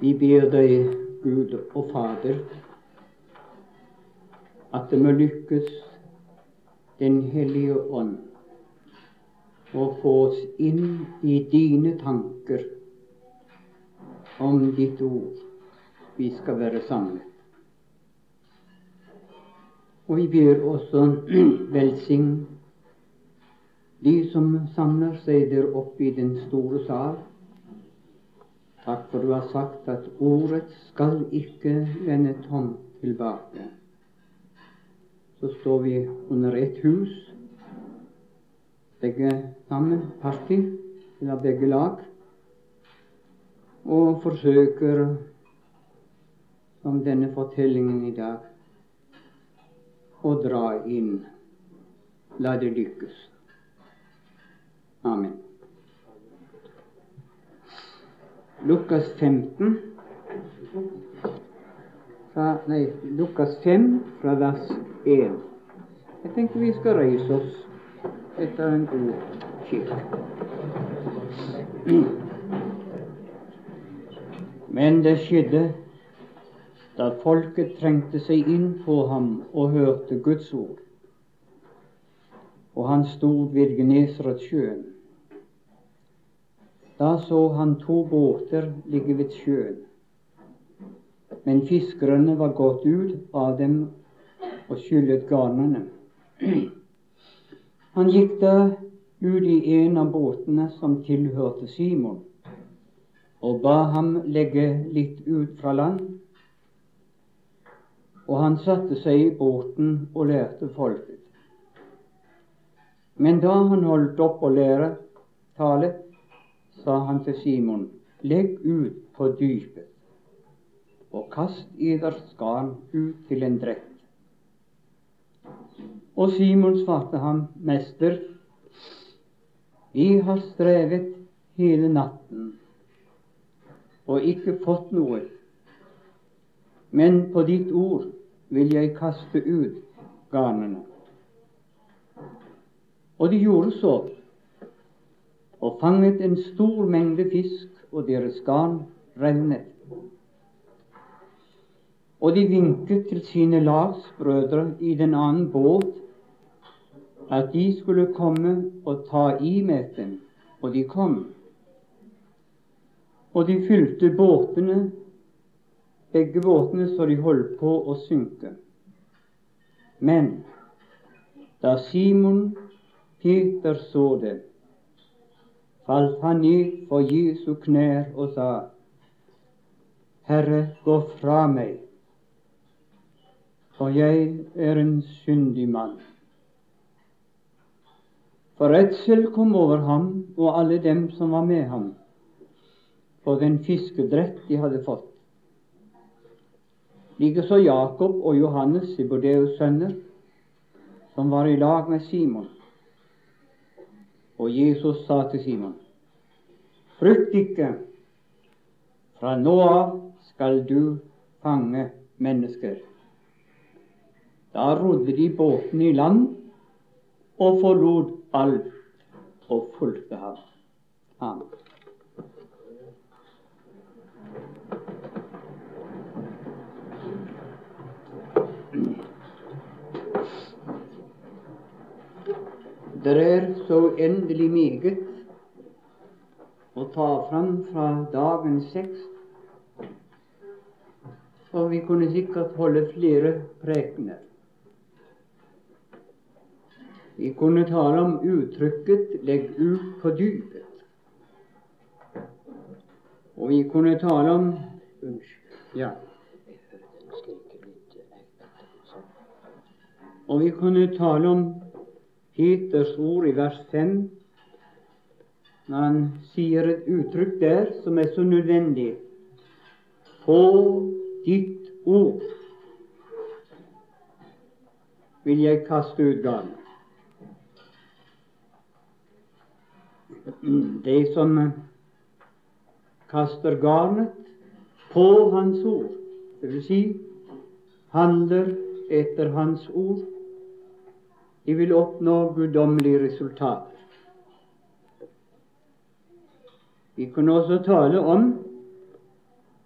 Vi ber deg, Gud og Fader, at det må lykkes Den hellige ånd å få oss inn i dine tanker om ditt ord. Vi skal være samlet. Og vi ber også velsign de som samler seg der oppe i den store sal Takk for du har sagt at ordet skal ikke vende tomt tilbake. Så står vi under ett hus, begge sammen, parti, eller begge lag, og forsøker, som denne fortellingen i dag, å dra inn. La det lykkes. Amen. Lukas 15 fra, Nei, Lukas 5 fra vers 1. Jeg tenker vi skal reise oss etter en god kirke. Men det skjedde da folket trengte seg inn på ham og hørte Guds ord. Og han stod ved Genesaretsjøen. Da så han to båter ligge ved sjøen. Men fiskerne var gått ut av dem og skyllet garnene. Han gikk da ut i en av båtene som tilhørte Simon, og ba ham legge litt ut fra land. Og han satte seg i båten og lærte folket. Men da han holdt opp å lære tale, sa han til Simon, legg ut på dypet og kast eders garn ut til en drett. Og Simon svarte ham, Mester, vi har strevet hele natten og ikke fått noe, men på ditt ord vil jeg kaste ut garnene. Og de gjorde så og fanget en stor mengde fisk, og deres garn revnet. Og de vinket til sine lagsbrødre i den annen båt at de skulle komme og ta i med dem, og de kom. Og de fylte båtene, begge båtene, så de holdt på å synke. Men da Simon Peter så det, falt han ned for Jesu knær og sa, Herre, gå fra meg, for jeg er en syndig mann. For redsel kom over ham og alle dem som var med ham, for den fiskedrett de hadde fått. Likeså Jakob og Johannes, Sibodeus sønner, som var i lag med Simon. Og Jesus sa til Simon, frykt ikke, fra nå av skal du fange mennesker. Da rodde de båten i land og forlot alt og fulgte ham. Amen. Det er så uendelig meget å ta fram fra dagens seks. For vi kunne sikkert holde flere prekener. Vi kunne tale om uttrykket 'legg ut på dypet'. Og vi kunne tale om Unnskyld. Ja. Og vi kunne tale om Peters ord i vers 5, når han sier et uttrykk der som er så nødvendig. På ditt ord vil jeg kaste ut garnet. De som kaster garnet på Hans ord, vil si handler etter Hans ord, de vil oppnå guddommelig resultater. Vi kunne også tale om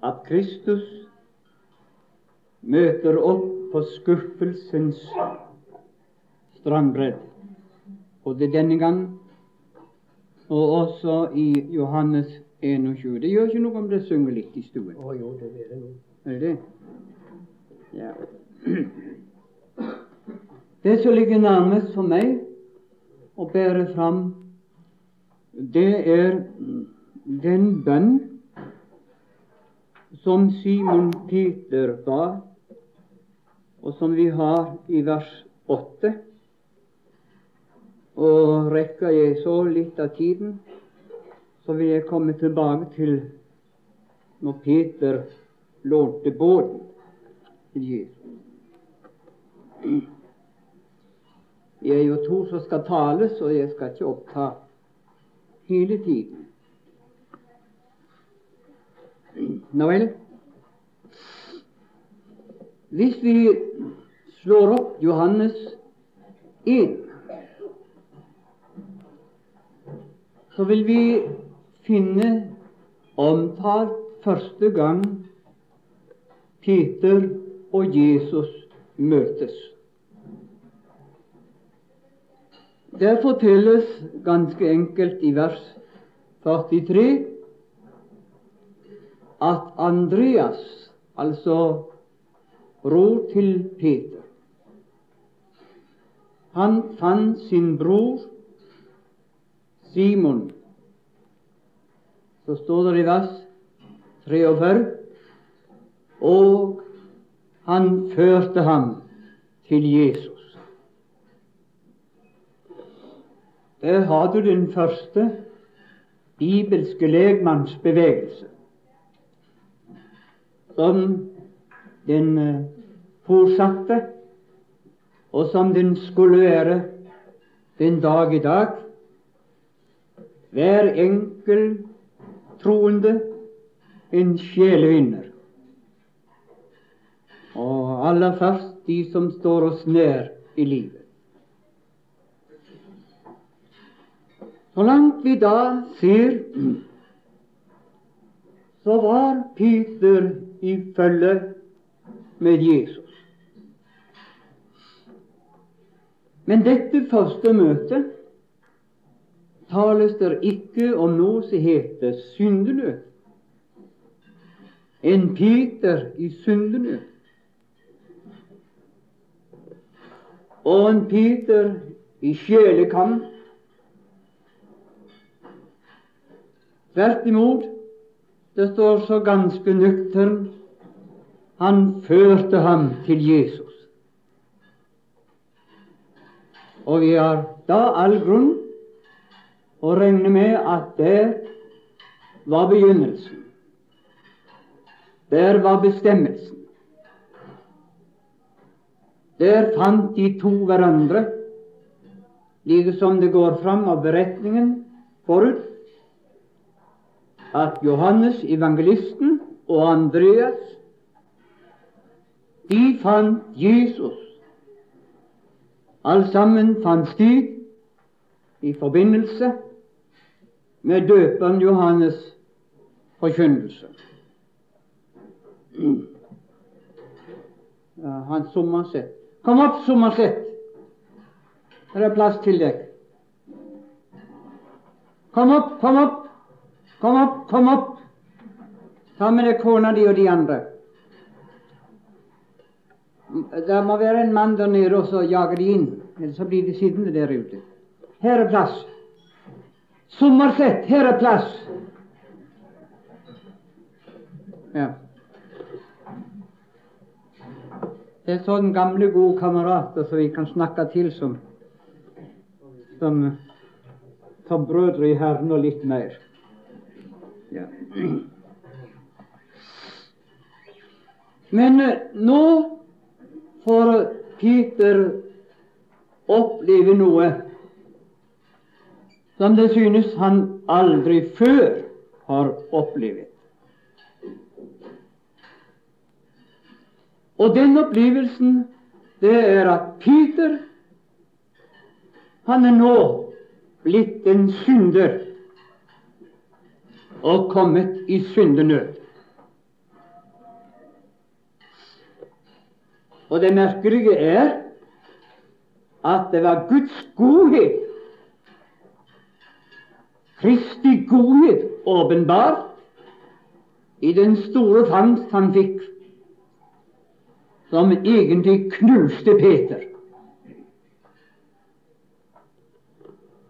at Kristus møter opp på skuffelsens strandbredd. Både denne gang og også i Johannes 21. Det gjør ikke noe om det synger litt i stuen. Å jo, det er det nå. Er det det? Ja. Det som ligger nærmest for meg å bære fram, det er den bønn som Simon Peter ba, og som vi har i vers 8. Og rekker jeg så litt av tiden, så vil jeg komme tilbake til når Peter lånte båten til Jesus. Vi er jo to som skal tale, så jeg skal ikke oppta hele tiden. Nå vel. Hvis vi slår opp Johannes 1, så vil vi finne omtalt første gang Peter og Jesus møtes. Der fortelles ganske enkelt i vers 43 at Andreas, altså bror til Peter, han fant sin bror Simon. Så står det i vers 43 og han førte ham til Jesus. Der har du den første bibelske legmannsbevegelse, som den eh, fortsatte, og som den skulle være den dag i dag. Hver enkel troende en sjelevinner. Og aller først de som står oss nær i livet. Så langt vi da ser, så var Peter i følge med Jesus. Men dette første møtet tales det ikke om noe som heter syndenød. En Peter i syndenød. Og en Peter i sjelekamp Tvert imot, det står så ganske nøktern han førte ham til Jesus. Og vi har da all grunn å regne med at der var begynnelsen. Der var bestemmelsen. Der fant de to hverandre, like som det går fram av beretningen forut at Johannes evangelisten og Andreas de fant Jesus. Alt sammen fant sted i forbindelse med døperen Johannes' forkynnelse. Ja, han Sommerseth. Kom opp, Sommerseth! Det er plass til deg. Kom opp, kom opp! Kom opp, kom opp! Ta med deg kona di og de andre. Det må være en mann der nede og så jager de inn, ellers så blir de sittende der ute. Her er plass. Sommersett, her er plass. Ja. Det er sånne gamle, gode kamerater som vi kan snakke til som som, som brødre i Herren og litt mer. Ja. Men eh, nå får Peter oppleve noe som det synes han aldri før har opplevd. Og den opplevelsen, det er at Peter han er nå blitt en synder og kommet i syndenød. Og det merkelige er at det var Guds godhet, Kristi godhet, åpenbart i den store fangst han fikk, som egentlig knuste Peter.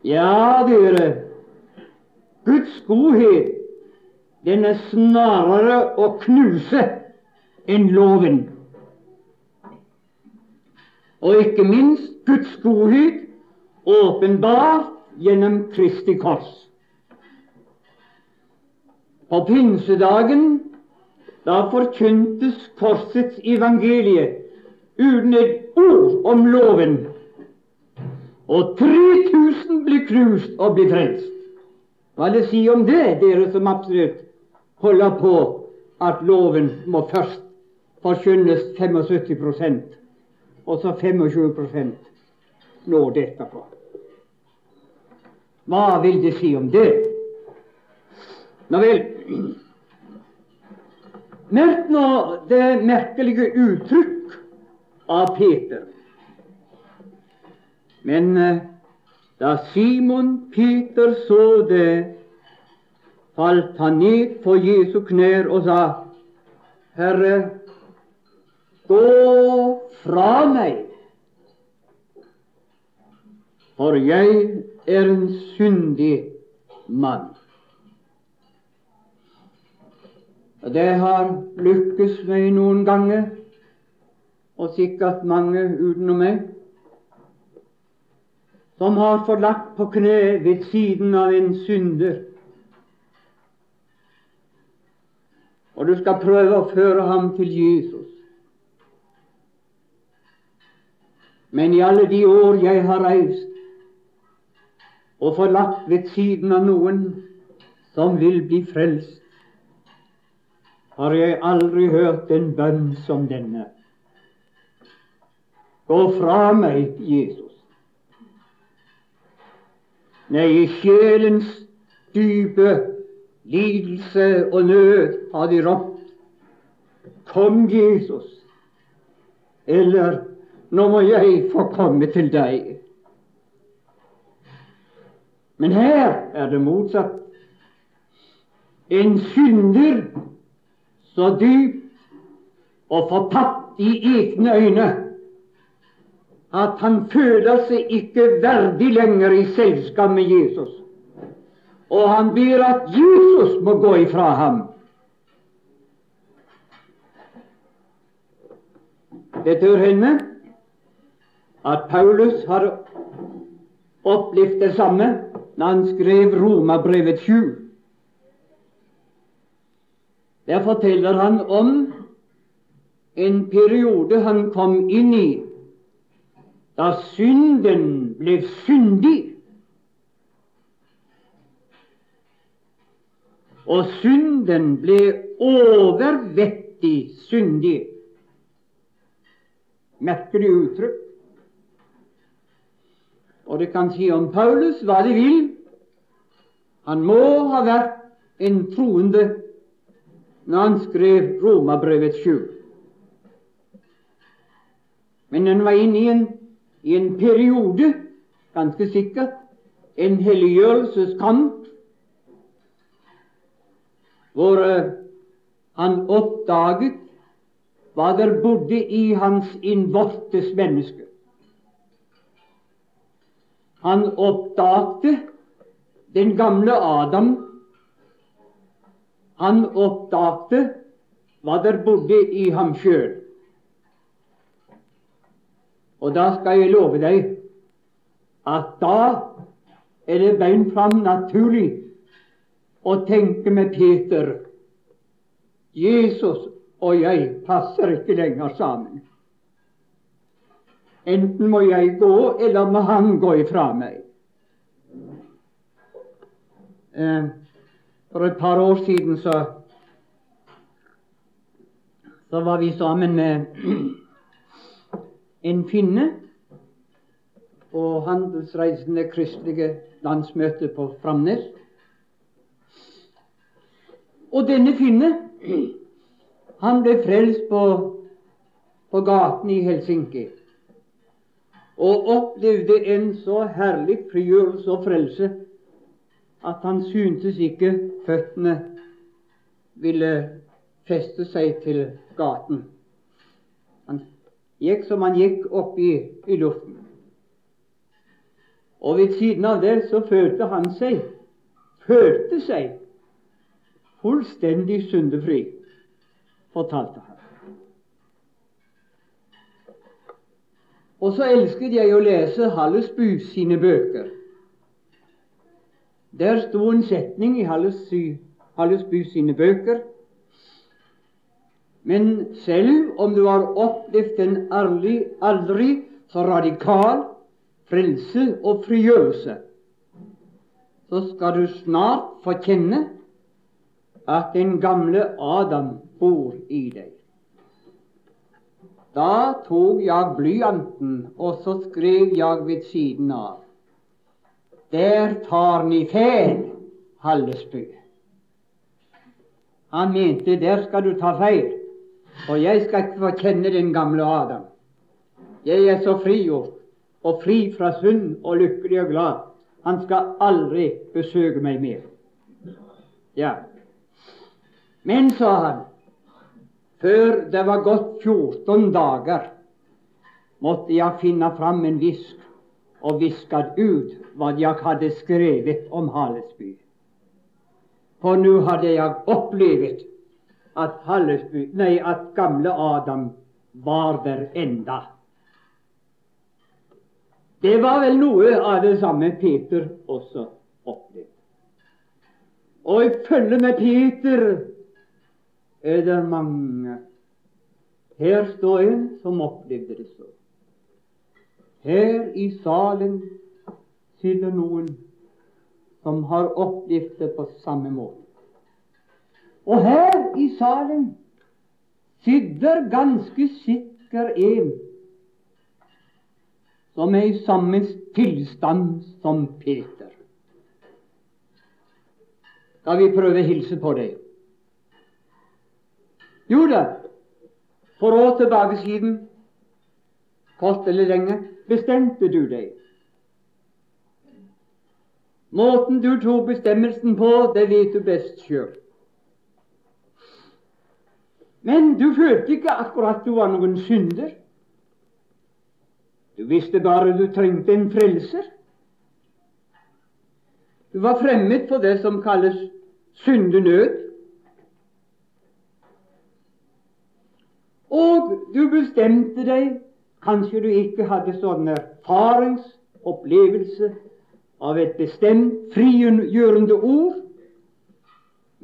Ja, dere, Guds godhet, den er snarere å knuse enn loven. Og ikke minst Guds godhet åpenbart gjennom Kristi kors. På pinsedagen da forkyntes korsets evangelie uten et ord om loven, og 3000 blir knust og blir frelst. Hva vil det si om det, dere som absolutt holder på at loven må først forkynnes 75 og så 25% nå dette på. Hva vil det si om det? Nå vel Merk nå det merkelige uttrykk av Peter. Men eh, da Simon Peter så det, falt han ned på Jesu knær og sa, Herre, gå fra meg, for jeg er en syndig mann. Det har lykkes meg noen ganger, og sikkert mange utenom meg, som har forlatt på kne ved siden av en synder. Og du skal prøve å føre ham til Jesus. Men i alle de år jeg har reist og forlatt ved siden av noen som vil bli frelst, har jeg aldri hørt en bønn som denne. Gå fra meg, Jesus. Nei, i sjelens dype lidelse og nød har de ropt Kom, Jesus, eller nå må jeg få komme til deg. Men her er det motsatt. En synder så dyp og fortapt i egne øyne at han føler seg ikke verdig lenger i selskap med Jesus. Og han ber at Jesus må gå ifra ham. Det tør hende at Paulus har opplevd det samme når han skrev Romabrevet 7. Der forteller han om en periode han kom inn i da synden ble syndig. Og synden ble overvettig syndig. Merkelig uttrykk. Og det kan si om Paulus hva de vil. Han må ha vært en troende når han skrev Romabrevet 7. Men han var inne i en, i en periode, ganske sikkert, en helliggjørelseskamp, hvor uh, han oppdaget hva der bodde i hans innvortes menneske. Han oppdagte den gamle Adam han oppdagte hva der bodde i ham sjøl. Og da skal jeg love deg at da er det beint fram naturlig å tenke med Peter Jesus og jeg passer ikke lenger sammen. Enten må jeg gå, eller må han gå ifra meg. Eh, for et par år siden så, så var vi sammen med en finne på Handelsreisende kristelige landsmøte på Framnes. Og denne finne, han ble frelst på, på gaten i Helsinki og opplevde en så herlig frigjørelse og frelse at han syntes ikke føttene ville feste seg til gaten. Han gikk som han gikk opp i, i luften. Og ved siden av det så følte han seg følte seg fullstendig syndefri, fortalte han. Og så elsket jeg å lese Hallesby sine bøker. Der sto en setning i Hallesby sine bøker men selv om du har opplevd en aldri, aldri så radikal frelse og frigjørelse, så skal du snart få kjenne at den gamle Adam bor i deg. Da tok jeg blyanten, og så skrev jeg ved siden av. Der tar ni feil, Hallesby. Han mente der skal du ta feil. Og jeg skal ikke få kjenne den gamle Adam. Jeg er så frigjort og fri fra synd og lykkelig og glad. Han skal aldri besøke meg mer. Ja. Men, sa han, før det var gått 14 dager, måtte jeg finne fram en visk og visket ut hva jeg hadde skrevet om Halesby. For nå hadde jeg opplevd at, Hallesby, nei, at gamle Adam var der enda. Det var vel noe av det samme Peter også opplevde. Og i følge med Peter er det mange. Her står en som opplevde det så. Her i salen sitter noen som har opplevd det på samme måte. Og her i salen sitter ganske sikker en som er i samme tilstand som Peter. Skal vi prøve å hilse på deg? Jo da, for år tilbake siden, kort eller lenge, bestemte du deg. Måten du tok bestemmelsen på, det vet du best sjøl. Men du følte ikke akkurat du var noen synder. Du visste bare du trengte en frelser. Du var fremmed for det som kalles syndenød. Og du bestemte deg Kanskje du ikke hadde sånn erfaringsopplevelse av et bestemt frigjørende ord,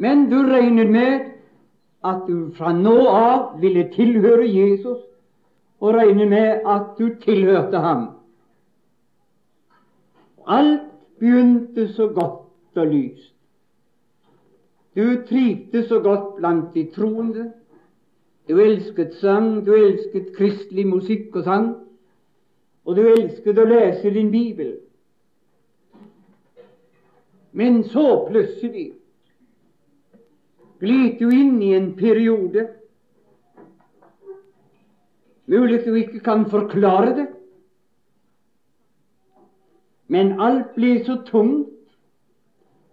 men du regnet med at du fra nå av ville tilhøre Jesus og regnet med at du tilhørte ham. Alt begynte så godt og lyst. Du trivdes så godt blant de troende. Du elsket sang, du elsket kristelig musikk og sang, og du elsket å lese din bibel. Men så plutselig gled du inn i en periode Mulig du ikke kan forklare det, men alt ble så tungt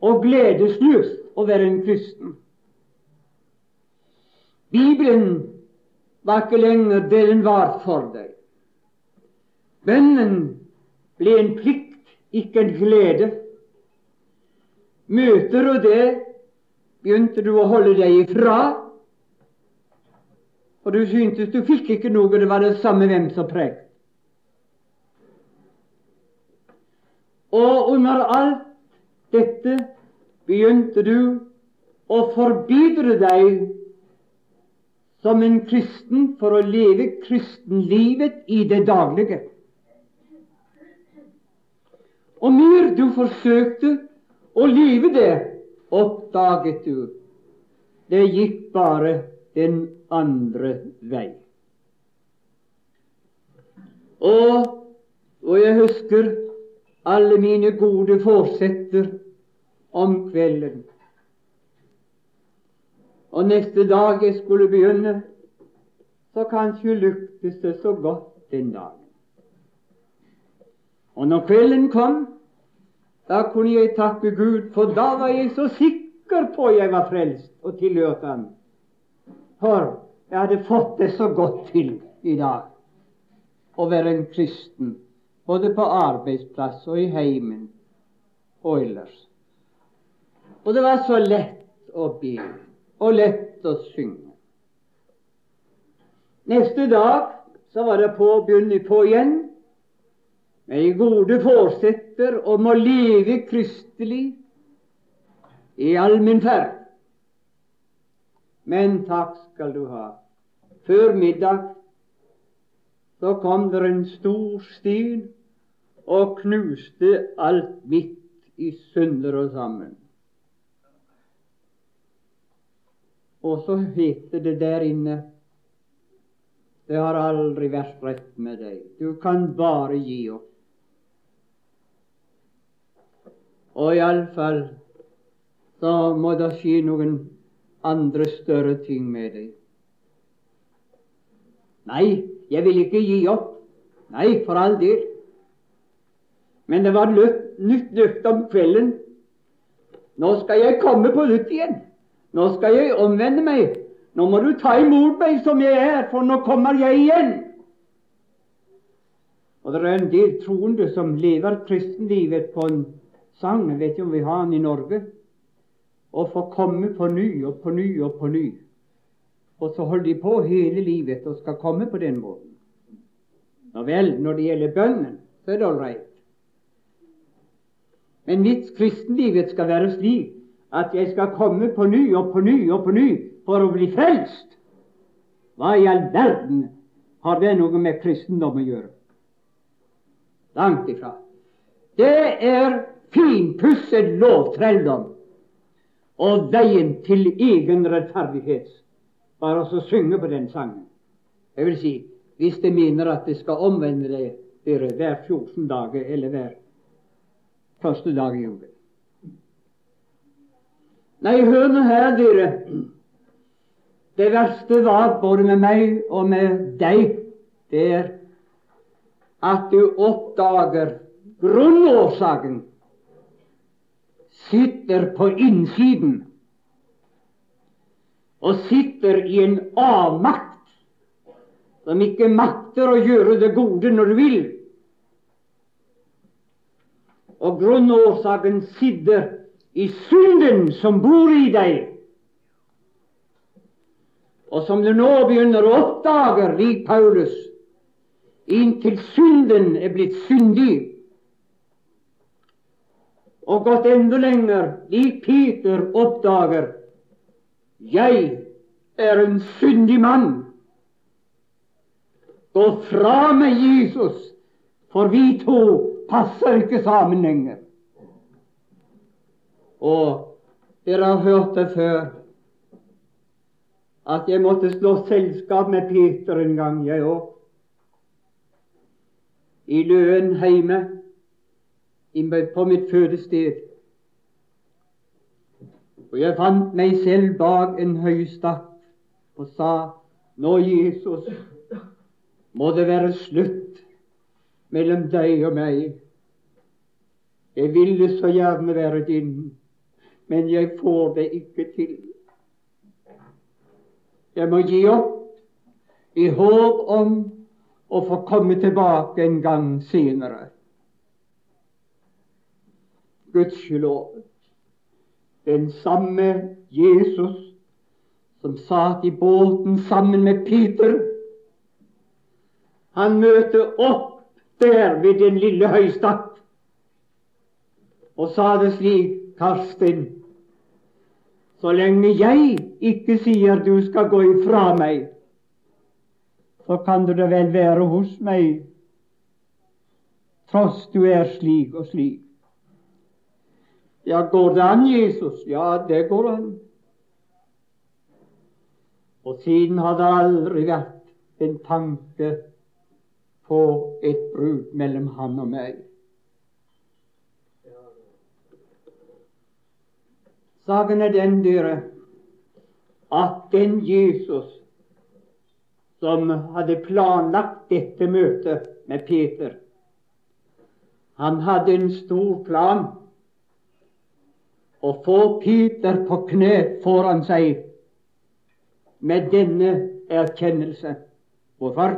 og gledesløst å være en kristen. Bibelen var ikke lenger det den var for deg. Bønnen ble en plikt, ikke en glede. Møter du det begynte du å holde deg ifra, og du syntes du fikk ikke noe, det var det samme hvem som prekte. Og under alt dette begynte du å forbedre deg som en kristen for å leve kristenlivet i det daglige. Og mer du forsøkte å leve det, oppdaget du det gikk bare den andre vei. Og, og jeg husker alle mine gode forsetter om kvelden. Og neste dag jeg skulle begynne, så kanskje lyktes det så godt den dagen. Og når kvelden kom, da kunne jeg takke Gud, for da var jeg så sikker på jeg var frelst og tilhørte Han. For jeg hadde fått det så godt til i dag å være en kristen, både på arbeidsplass og i heimen og ellers. Og det var så lett å be og lett å synge. Neste dag så var det på å begynne på igjen med gode forsetter om å leve kristelig i all min ferd. Men takk skal du ha. Før middag så kom det en stor stil og knuste alt mitt i sunder og sammen. Og så heter det der inne Det har aldri vært rett med deg. Du kan bare gi opp. Og iallfall så må det skje noen andre større ting med deg. Nei, jeg vil ikke gi opp. Nei, for all del. Men det var nytt løfte om kvelden. Nå skal jeg komme på nytt igjen. Nå skal jeg omvende meg. Nå må du ta imot meg som jeg er, for nå kommer jeg igjen. Og Det er en del troende som lever kristenlivet på en sang. Jeg vet ikke om vi har den i Norge. Og får komme på ny og på ny og på ny. Og så holder de på hele livet og skal komme på den måten. Nå vel, når det gjelder bønnen, så er det right. Men mitt kristenliv skal være slik at jeg skal komme på ny og på ny og på ny for å bli frelst. Hva i all verden har det noe med kristendom å gjøre? Langt ifra. Det er finpusset lovtrelldom og veien til egen rettferdighet. Bare å synge på den sangen. Jeg vil si, hvis de mener at de skal omvende dere hver 14 dager eller hver første dag i uken. Nei, hør nå her, dere. Det verste var både med meg og med deg, det er at du oppdager grunnårsaken sitter på innsiden og sitter i en avmakt som ikke makter å gjøre det gode når du vil. Og grunnårsaken sitter i synden som bor i deg, og som du nå begynner å oppdage, lik Paulus, inntil synden er blitt syndig, og gått enda lenger, lik Peter oppdager jeg er en syndig mann. Gå fra meg, Jesus, for vi to passer ikke sammen lenger. Og dere har hørt det før, at jeg måtte slå selskap med Peter en gang, jeg òg. I Løen heime, på mitt fødested. Og jeg fant meg selv bak en høystakk og sa, Nå, Jesus, må det være slutt mellom deg og meg. Jeg ville så gjerne være din men jeg får det ikke til. Jeg må gi opp i håp om å få komme tilbake en gang senere. Gudskjelov, den samme Jesus som satt i båten sammen med Peter, han møtte opp der ved den lille høystakk og sa det slik, Karsten, så lenge jeg ikke sier du skal gå ifra meg, så kan du da vel være hos meg, tross du er slik og slik. Ja, går det an, Jesus? Ja, det går an. Og siden har det aldri vært en tanke på et brudd mellom han og meg. Saken er den, dere, at den Jesus som hadde planlagt dette møtet med Peter. Han hadde en stor plan å få Peter på kne foran seg med denne erkjennelse. Hvorfor?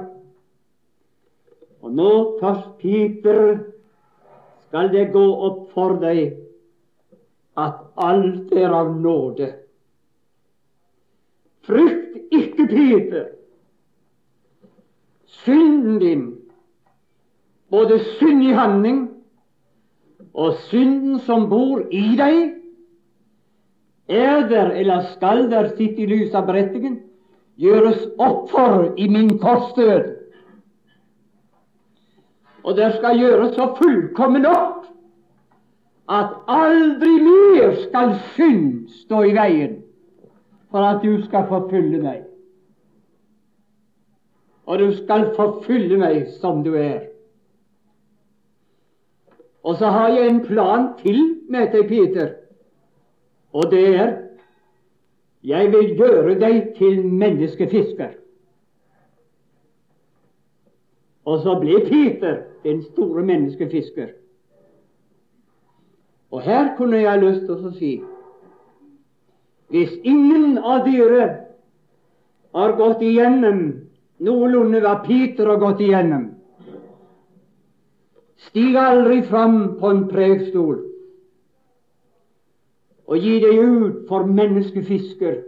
Og nå først, Peter, skal det gå opp for deg at alt er av nåde. Frykt ikke, Peter. Synden din, både synd i handling og synden som bor i deg, er der eller skal der sitte i lys av berettigen, gjøres opp for i min korsdød. Og der skal gjøres så fullkommen opp at aldri mer skal synd stå i veien for at du skal forfylle meg. Og du skal forfylle meg som du er. Og så har jeg en plan til med deg, Peter, og det er jeg vil gjøre deg til menneskefisker. Og så ble Peter den store menneskefisker. Og her kunne jeg lyst til å si hvis ingen av dere har gått igjennom noenlunde hva Peter har gått igjennom, stig aldri fram på en prekestol og gi deg ut for menneskefisker.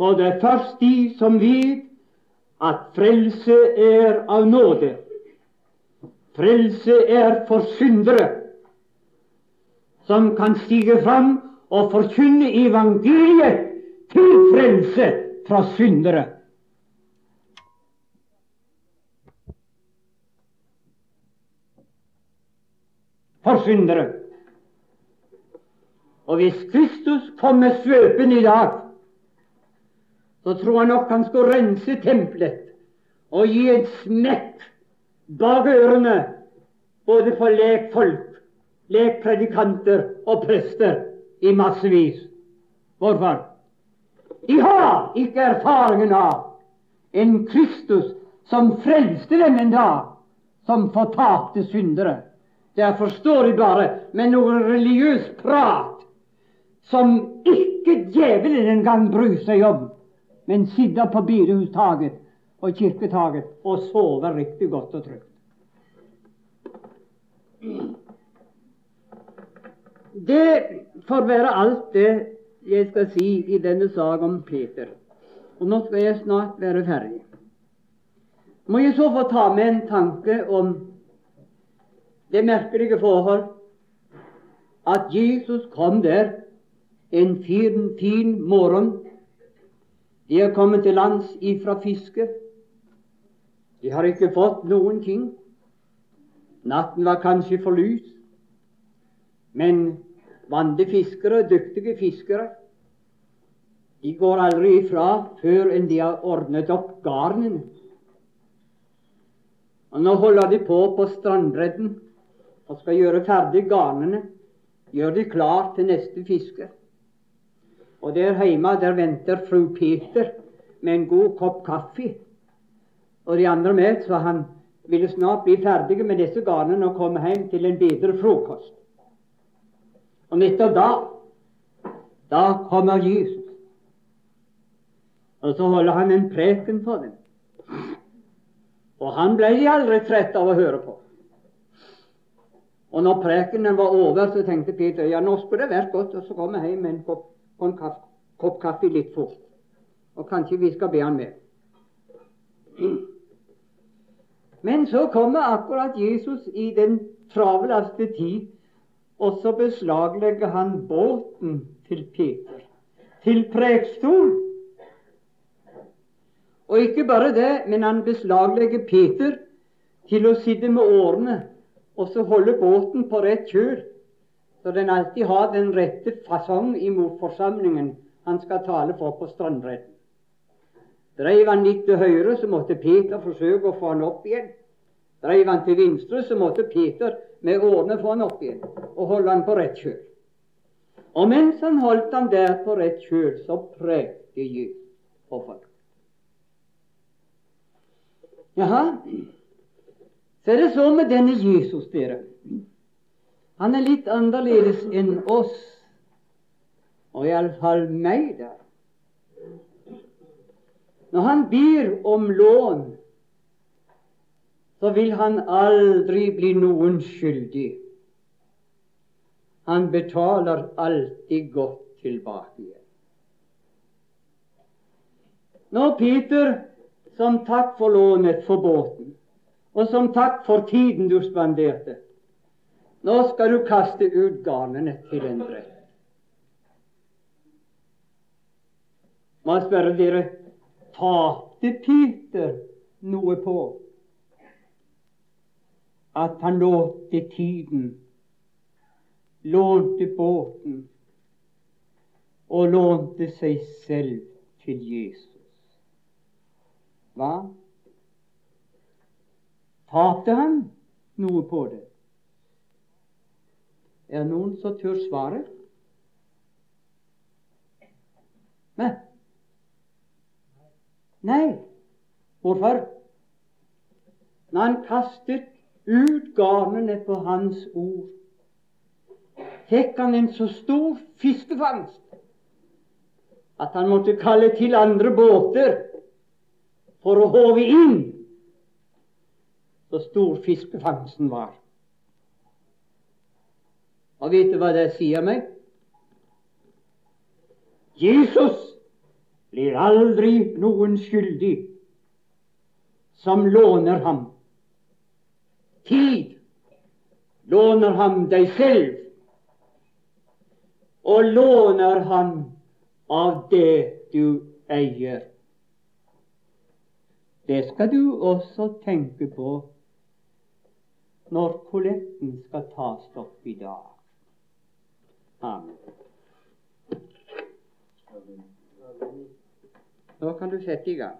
For det er først de som vet at frelse er av nåde. Frelse er for syndere, som kan stige fram og forkynne evangeliet til frelse fra syndere. For syndere. Og hvis Kristus kommer svøpen i dag, så tror jeg nok han skal rense tempelet og gi et smekk bak ørene både for lekfolk, lekpredikanter og prester i massevis. Hvorfor? De har ikke erfaringen av en Kristus som frelste dem en dag, som fortapte syndere. Derfor står de bare med noe religiøs prat som ikke djevelen engang bryr seg om, men sitter på bedehustaket og kirketaket og sover riktig godt og trygt. Det får være alt det jeg skal si i denne sak om Peter. Og nå skal jeg snart være ferdig. Må jeg så få ta med en tanke om det merkelige forhold at Jesus kom der en fin, fin morgen. De er kommet til lands ifra fiske. De har ikke fått noen ting. Natten var kanskje for lys. Men vante fiskere, dyktige fiskere, de går aldri ifra før enn de har ordnet opp garnene. Og Nå holder de på på strandbredden og skal gjøre ferdig garnene, gjør de klar til neste fiske. Og der hjemme der venter fru Peter med en god kopp kaffe. Og de andre med, så han ville snart bli ferdig med disse garnene og komme hjem til en bedre frokost. Og nettopp da da kommer Jesus. Og så holder han en preken for dem. Og han ble de aldri trett av å høre på. Og når prekenen var over, så tenkte Peter ja, nå skulle det vært godt å komme hjem med en kopp en kaff, kopp kaffe litt fort. Og kanskje vi skal be han med. Men så kommer akkurat Jesus i den travleste tid, og så beslaglegger han båten til Peter, til prekestol. Og ikke bare det, men han beslaglegger Peter til å sitte med årene og så holde båten på rett kjøl så den alltid har den rette fasong imot forsamlingen han skal tale for på strandbredden. Dreiv han litt til høyre, så måtte Peter forsøke å få han opp igjen. Dreiv han til venstre, så måtte Peter med årene få han opp igjen og holde han på rett kjøl. Og mens han holdt han der på rett kjøl, så prekte Jesus på folk. Jaha, så er det så med denne Jesus, dere. Han er litt annerledes enn oss, og iallfall meg, der. Når han ber om lån, så vil han aldri bli noen skyldig. Han betaler alltid godt tilbake igjen. Når Peter, som takk for lånet for båten, og som takk for tiden du spanderte, nå skal du kaste ut garnene til en brett. Må jeg spørre dere tapte Peter noe på at han lånte tiden, lånte båten og lånte seg selv til Jesus? Hva? Tapte han noe på det? Er det noen som tør svare? Nei. Nei. Hvorfor? Når han kastet ut garnene på Hans ord, fikk han en så stor fiskefangst at han måtte kalle til andre båter for å håve inn så stor fiskefangsten var. Og vet du hva det sier meg? Jesus blir aldri noen skyldig som låner ham tid, låner ham deg selv, og låner ham av det du eier. Det skal du også tenke på når kolletten skal tas opp i dag. Amen. Nå kan du sette i gang.